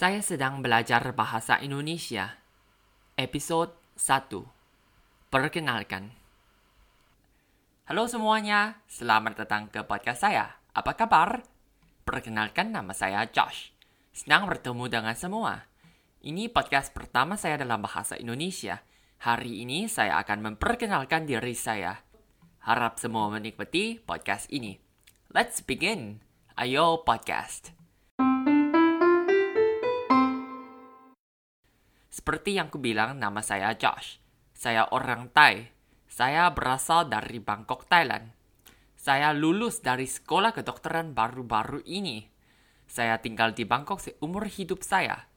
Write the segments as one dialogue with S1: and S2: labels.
S1: Saya sedang belajar bahasa Indonesia. Episode 1. Perkenalkan. Halo semuanya, selamat datang ke podcast saya. Apa kabar? Perkenalkan nama saya Josh. Senang bertemu dengan semua. Ini podcast pertama saya dalam bahasa Indonesia. Hari ini saya akan memperkenalkan diri saya. Harap semua menikmati podcast ini. Let's begin. Ayo podcast. Seperti yang kubilang, nama saya Josh. Saya orang Thai. Saya berasal dari Bangkok, Thailand. Saya lulus dari sekolah kedokteran baru-baru ini. Saya tinggal di Bangkok seumur hidup saya.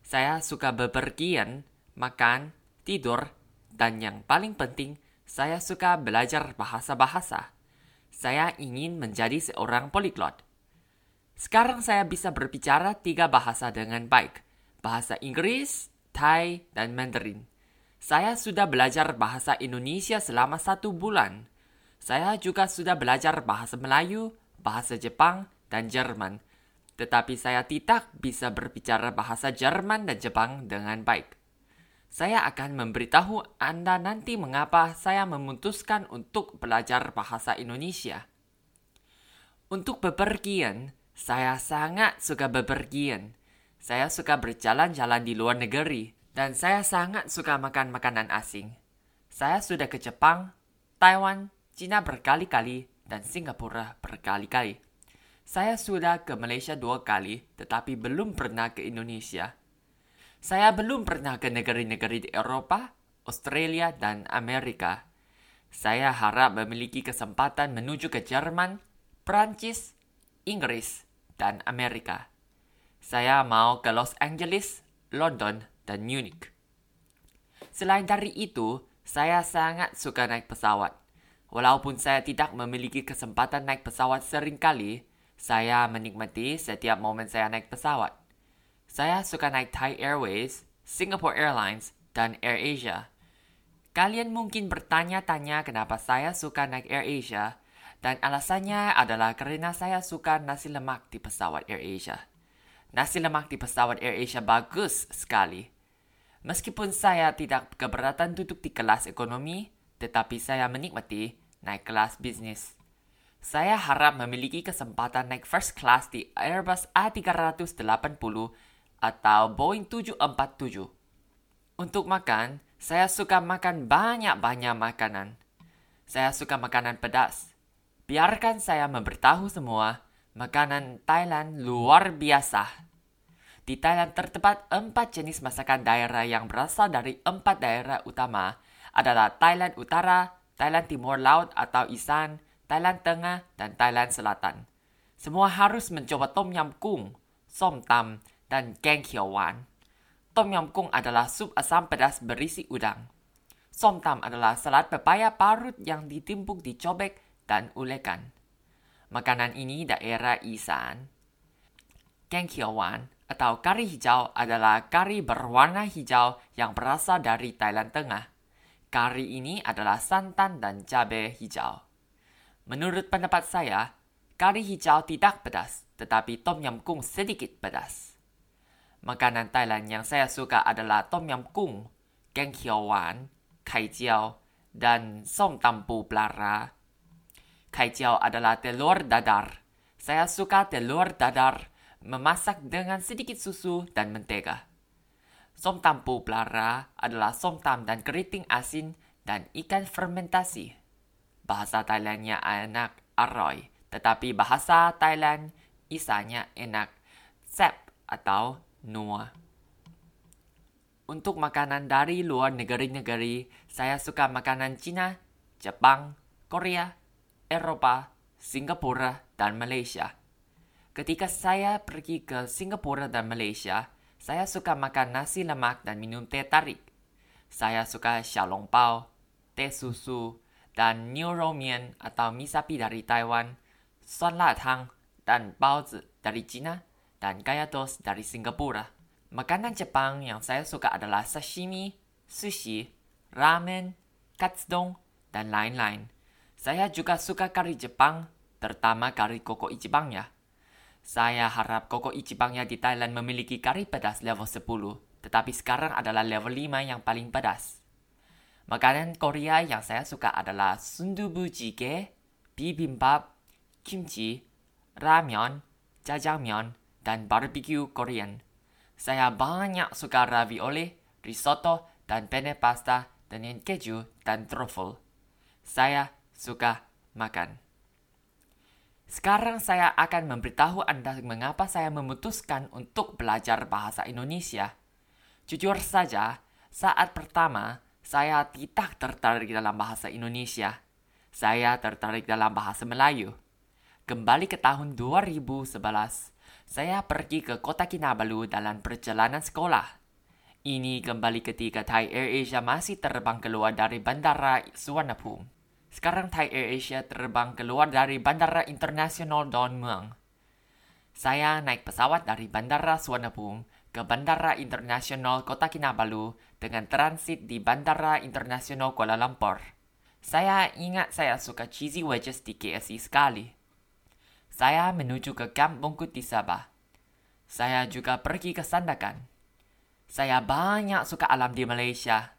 S1: Saya suka bepergian, makan, tidur, dan yang paling penting, saya suka belajar bahasa-bahasa. Saya ingin menjadi seorang poliglot. Sekarang saya bisa berbicara tiga bahasa dengan baik. Bahasa Inggris, Thai, dan Mandarin. Saya sudah belajar bahasa Indonesia selama satu bulan. Saya juga sudah belajar bahasa Melayu, bahasa Jepang, dan Jerman. Tetapi saya tidak bisa berbicara bahasa Jerman dan Jepang dengan baik. Saya akan memberitahu Anda nanti mengapa saya memutuskan untuk belajar bahasa Indonesia. Untuk bepergian, saya sangat suka bepergian. Saya suka berjalan-jalan di luar negeri, dan saya sangat suka makan makanan asing. Saya sudah ke Jepang, Taiwan, Cina berkali-kali, dan Singapura berkali-kali. Saya sudah ke Malaysia dua kali, tetapi belum pernah ke Indonesia. Saya belum pernah ke negeri-negeri di Eropa, Australia, dan Amerika. Saya harap memiliki kesempatan menuju ke Jerman, Prancis, Inggris, dan Amerika. Saya mau ke Los Angeles, London, dan Munich. Selain dari itu, saya sangat suka naik pesawat. Walaupun saya tidak memiliki kesempatan naik pesawat sering kali, saya menikmati setiap momen saya naik pesawat. Saya suka naik Thai Airways, Singapore Airlines, dan Air Asia. Kalian mungkin bertanya-tanya kenapa saya suka naik Air Asia, dan alasannya adalah karena saya suka nasi lemak di pesawat Air Asia. Nasi lemak di pesawat Air Asia bagus sekali. Meskipun saya tidak keberatan duduk di kelas ekonomi, tetapi saya menikmati naik kelas bisnis. Saya harap memiliki kesempatan naik first class di Airbus A380 atau Boeing 747. Untuk makan, saya suka makan banyak-banyak makanan. Saya suka makanan pedas. Biarkan saya memberitahu semua, Makanan Thailand luar biasa. Di Thailand terdapat empat jenis masakan daerah yang berasal dari empat daerah utama adalah Thailand Utara, Thailand Timur Laut atau Isan, Thailand Tengah, dan Thailand Selatan. Semua harus mencoba Tom Yam Kung, Som Tam, dan Geng Wan. Tom Yam Kung adalah sup asam pedas berisi udang. Som Tam adalah salad pepaya parut yang ditimpuk dicobek dan ulekan. Makanan ini daerah Isan. Gengkiawan atau kari hijau adalah kari berwarna hijau yang berasal dari Thailand Tengah. Kari ini adalah santan dan cabai hijau. Menurut pendapat saya, kari hijau tidak pedas, tetapi tom yam kung sedikit pedas. Makanan Thailand yang saya suka adalah tom yam kung, gengkiawan, kai jiao, dan som tampu pelara Kaijiao adalah telur dadar. Saya suka telur dadar memasak dengan sedikit susu dan mentega. Somtam pelara adalah somtam dan keriting asin dan ikan fermentasi. Bahasa Thailandnya enak, aroy. Tetapi bahasa Thailand isanya enak, sep atau nua. Untuk makanan dari luar negeri-negeri, saya suka makanan Cina, Jepang, Korea, Eropa, Singapura, dan Malaysia. Ketika saya pergi ke Singapura dan Malaysia, saya suka makan nasi lemak dan minum teh tarik. Saya suka xiaolong teh susu, dan Niu Mian atau mie sapi dari Taiwan, suan la tang, dan baozi dari Cina, dan kaya toast dari Singapura. Makanan Jepang yang saya suka adalah sashimi, sushi, ramen, katsudon, dan lain-lain. Saya juga suka kari Jepang, terutama kari koko Ichibang ya. Saya harap Koko Ichibangnya di Thailand memiliki kari pedas level 10, tetapi sekarang adalah level 5 yang paling pedas. Makanan Korea yang saya suka adalah sundubu jjigae, bibimbap, kimchi, ramen, jajangmyeon, dan barbecue Korean. Saya banyak suka ravioli, risotto, dan penne pasta dengan keju dan truffle. Saya suka makan. Sekarang saya akan memberitahu Anda mengapa saya memutuskan untuk belajar bahasa Indonesia. Jujur saja, saat pertama saya tidak tertarik dalam bahasa Indonesia. Saya tertarik dalam bahasa Melayu. Kembali ke tahun 2011, saya pergi ke kota Kinabalu dalam perjalanan sekolah. Ini kembali ketika Thai Air Asia masih terbang keluar dari Bandara Suvarnabhumi. Sekarang Thai Air Asia terbang keluar dari Bandara Internasional Don Mueang. Saya naik pesawat dari Bandara Suvarnabhumi ke Bandara Internasional Kota Kinabalu dengan transit di Bandara Internasional Kuala Lumpur. Saya ingat saya suka cheesy wedges di KFC sekali. Saya menuju ke Kamp Bungkut di Sabah. Saya juga pergi ke Sandakan. Saya banyak suka alam di Malaysia.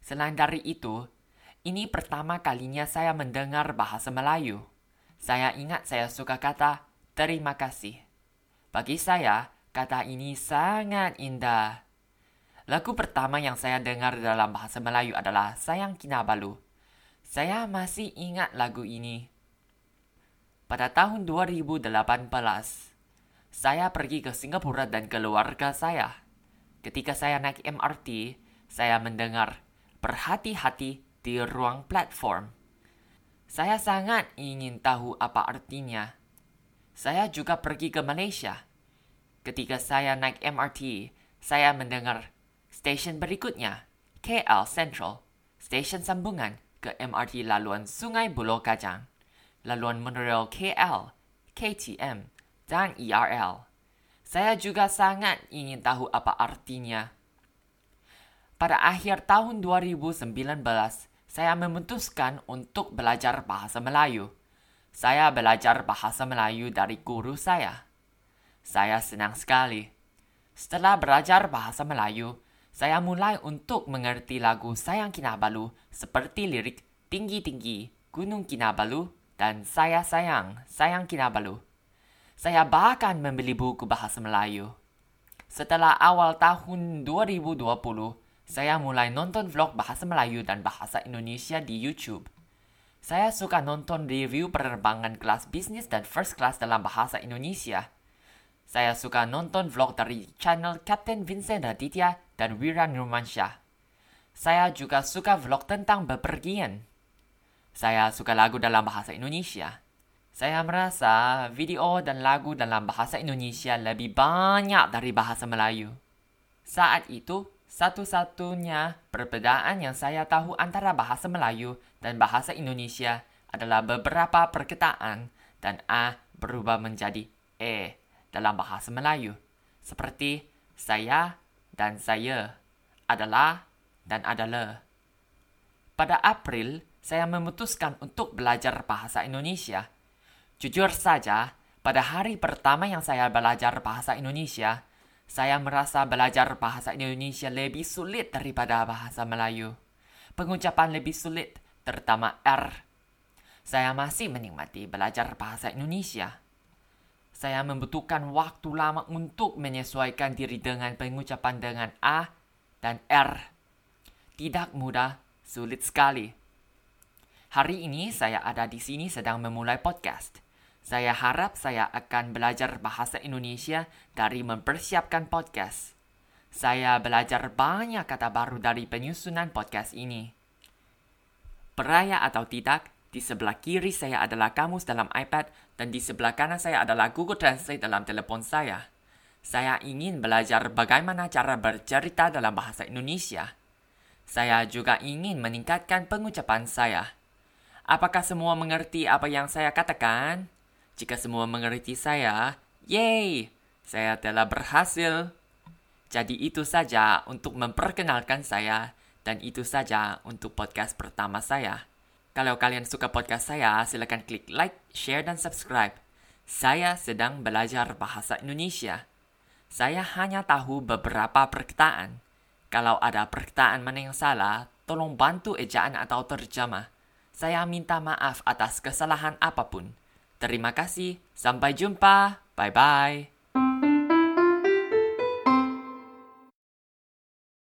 S1: Selain dari itu, ini pertama kalinya saya mendengar bahasa Melayu. Saya ingat saya suka kata terima kasih. Bagi saya, kata ini sangat indah. Lagu pertama yang saya dengar dalam bahasa Melayu adalah Sayang Kinabalu. Saya masih ingat lagu ini. Pada tahun 2018, saya pergi ke Singapura dan keluarga saya. Ketika saya naik MRT, saya mendengar berhati-hati di ruang platform. Saya sangat ingin tahu apa artinya. Saya juga pergi ke Malaysia. Ketika saya naik MRT, saya mendengar stesen berikutnya, KL Central, stesen sambungan ke MRT laluan Sungai Buloh Kajang, laluan monorail KL, KTM, dan ERL. Saya juga sangat ingin tahu apa artinya. Pada akhir tahun 2019, saya memutuskan untuk belajar bahasa Melayu. Saya belajar bahasa Melayu dari guru saya. Saya senang sekali. Setelah belajar bahasa Melayu, saya mulai untuk mengerti lagu Sayang Kinabalu seperti lirik Tinggi-tinggi, Gunung Kinabalu, dan Saya Sayang, Sayang Kinabalu. Saya bahkan membeli buku bahasa Melayu. Setelah awal tahun 2020, saya mulai nonton vlog bahasa Melayu dan bahasa Indonesia di YouTube. Saya suka nonton review penerbangan kelas bisnis dan first class dalam bahasa Indonesia. Saya suka nonton vlog dari channel Captain Vincent Raditya dan Wira Nurmansyah. Saya juga suka vlog tentang bepergian. Saya suka lagu dalam bahasa Indonesia. Saya merasa video dan lagu dalam bahasa Indonesia lebih banyak dari bahasa Melayu. Saat itu, satu-satunya perbedaan yang saya tahu antara bahasa Melayu dan bahasa Indonesia adalah beberapa perkataan dan A berubah menjadi E dalam bahasa Melayu. Seperti saya dan saya, adalah dan adalah. Pada April, saya memutuskan untuk belajar bahasa Indonesia. Jujur saja, pada hari pertama yang saya belajar bahasa Indonesia, saya merasa belajar bahasa Indonesia lebih sulit daripada bahasa Melayu. Pengucapan lebih sulit, terutama R. Saya masih menikmati belajar bahasa Indonesia. Saya membutuhkan waktu lama untuk menyesuaikan diri dengan pengucapan dengan A dan R. Tidak mudah, sulit sekali. Hari ini saya ada di sini sedang memulai podcast. Saya harap saya akan belajar bahasa Indonesia dari mempersiapkan podcast. Saya belajar banyak kata baru dari penyusunan podcast ini. Peraya atau tidak, di sebelah kiri saya adalah kamus dalam iPad dan di sebelah kanan saya adalah Google Translate dalam telepon saya. Saya ingin belajar bagaimana cara bercerita dalam bahasa Indonesia. Saya juga ingin meningkatkan pengucapan saya. Apakah semua mengerti apa yang saya katakan? Jika semua mengerti saya, yay, saya telah berhasil. Jadi itu saja untuk memperkenalkan saya dan itu saja untuk podcast pertama saya. Kalau kalian suka podcast saya, silakan klik like, share, dan subscribe. Saya sedang belajar bahasa Indonesia. Saya hanya tahu beberapa perkataan. Kalau ada perkataan mana yang salah, tolong bantu ejaan atau terjemah. Saya minta maaf atas kesalahan apa pun. Terima kasih. Sampai jumpa. Bye bye.